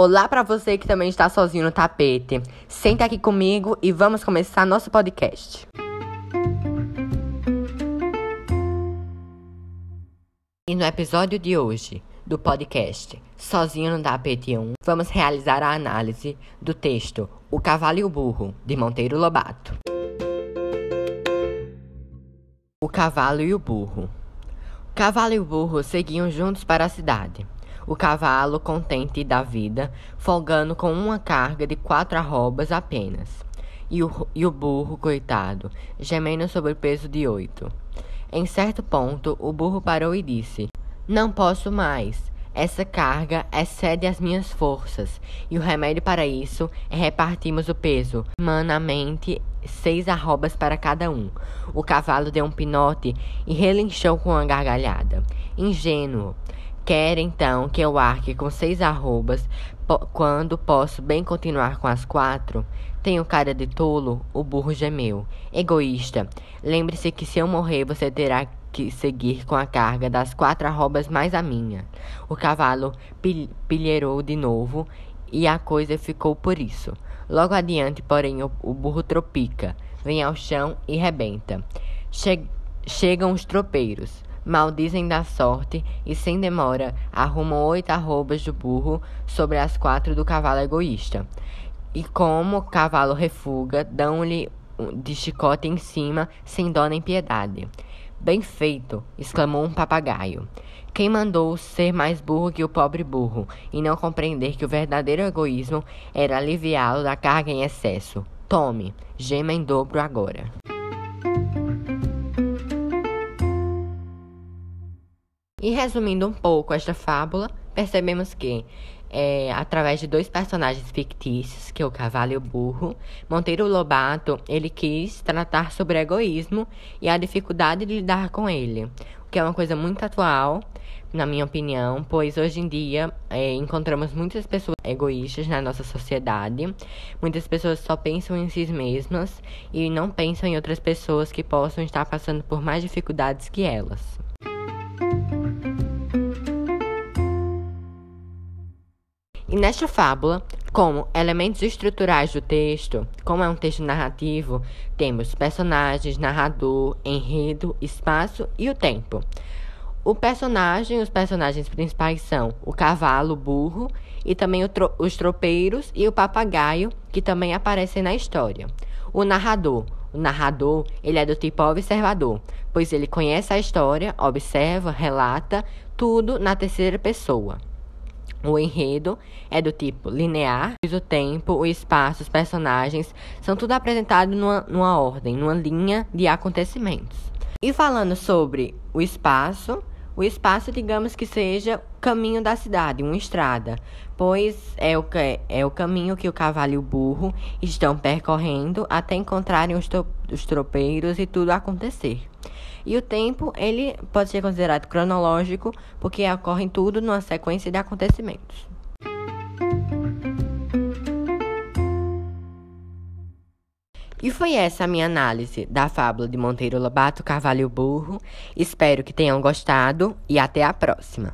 Olá para você que também está sozinho no tapete. Senta aqui comigo e vamos começar nosso podcast. E no episódio de hoje do podcast Sozinho no Tapete 1, vamos realizar a análise do texto O Cavalo e o Burro, de Monteiro Lobato. O Cavalo e o Burro. O cavalo e o burro seguiam juntos para a cidade o cavalo contente da vida, folgando com uma carga de quatro arrobas apenas, e o, e o burro, coitado, gemendo sobre o peso de oito. Em certo ponto, o burro parou e disse: Não posso mais. Essa carga excede as minhas forças, e o remédio para isso é repartirmos o peso, manamente seis arrobas para cada um. O cavalo deu um pinote e relinchou com uma gargalhada. Ingênuo, Quer então que eu arque com seis arrobas, quando posso bem continuar com as quatro? Tenho cara de tolo? O burro gemeu. Egoísta. Lembre-se que se eu morrer, você terá que seguir com a carga das quatro arrobas mais a minha. O cavalo pil pilheirou de novo e a coisa ficou por isso. Logo adiante, porém, o, o burro tropica, vem ao chão e rebenta. Che chegam os tropeiros maldizem da sorte e, sem demora, arrumam oito arrobas do burro sobre as quatro do cavalo egoísta. E como o cavalo refuga, dão-lhe de chicote em cima, sem dó nem piedade. Bem feito! exclamou um papagaio. Quem mandou ser mais burro que o pobre burro e não compreender que o verdadeiro egoísmo era aliviá-lo da carga em excesso? Tome, gema em dobro agora. E resumindo um pouco esta fábula, percebemos que, é, através de dois personagens fictícios, que é o cavalo e o burro, Monteiro Lobato ele quis tratar sobre egoísmo e a dificuldade de lidar com ele, o que é uma coisa muito atual, na minha opinião, pois hoje em dia é, encontramos muitas pessoas egoístas na nossa sociedade, muitas pessoas só pensam em si mesmas e não pensam em outras pessoas que possam estar passando por mais dificuldades que elas. E nesta fábula, como elementos estruturais do texto, como é um texto narrativo, temos personagens, narrador, enredo, espaço e o tempo. O personagem, os personagens principais são o cavalo, o burro e também tro os tropeiros e o papagaio, que também aparecem na história. O narrador, o narrador, ele é do tipo observador, pois ele conhece a história, observa, relata tudo na terceira pessoa. O enredo é do tipo linear, o tempo, o espaço, os personagens são tudo apresentado numa, numa ordem, numa linha de acontecimentos. E falando sobre o espaço, o espaço, digamos que seja caminho da cidade, uma estrada, pois é o, é o caminho que o cavalo e o burro estão percorrendo até encontrarem os, os tropeiros e tudo acontecer. E o tempo, ele pode ser considerado cronológico, porque ocorre tudo numa sequência de acontecimentos. E foi essa a minha análise da fábula de Monteiro Lobato, Carvalho e Burro. Espero que tenham gostado e até a próxima.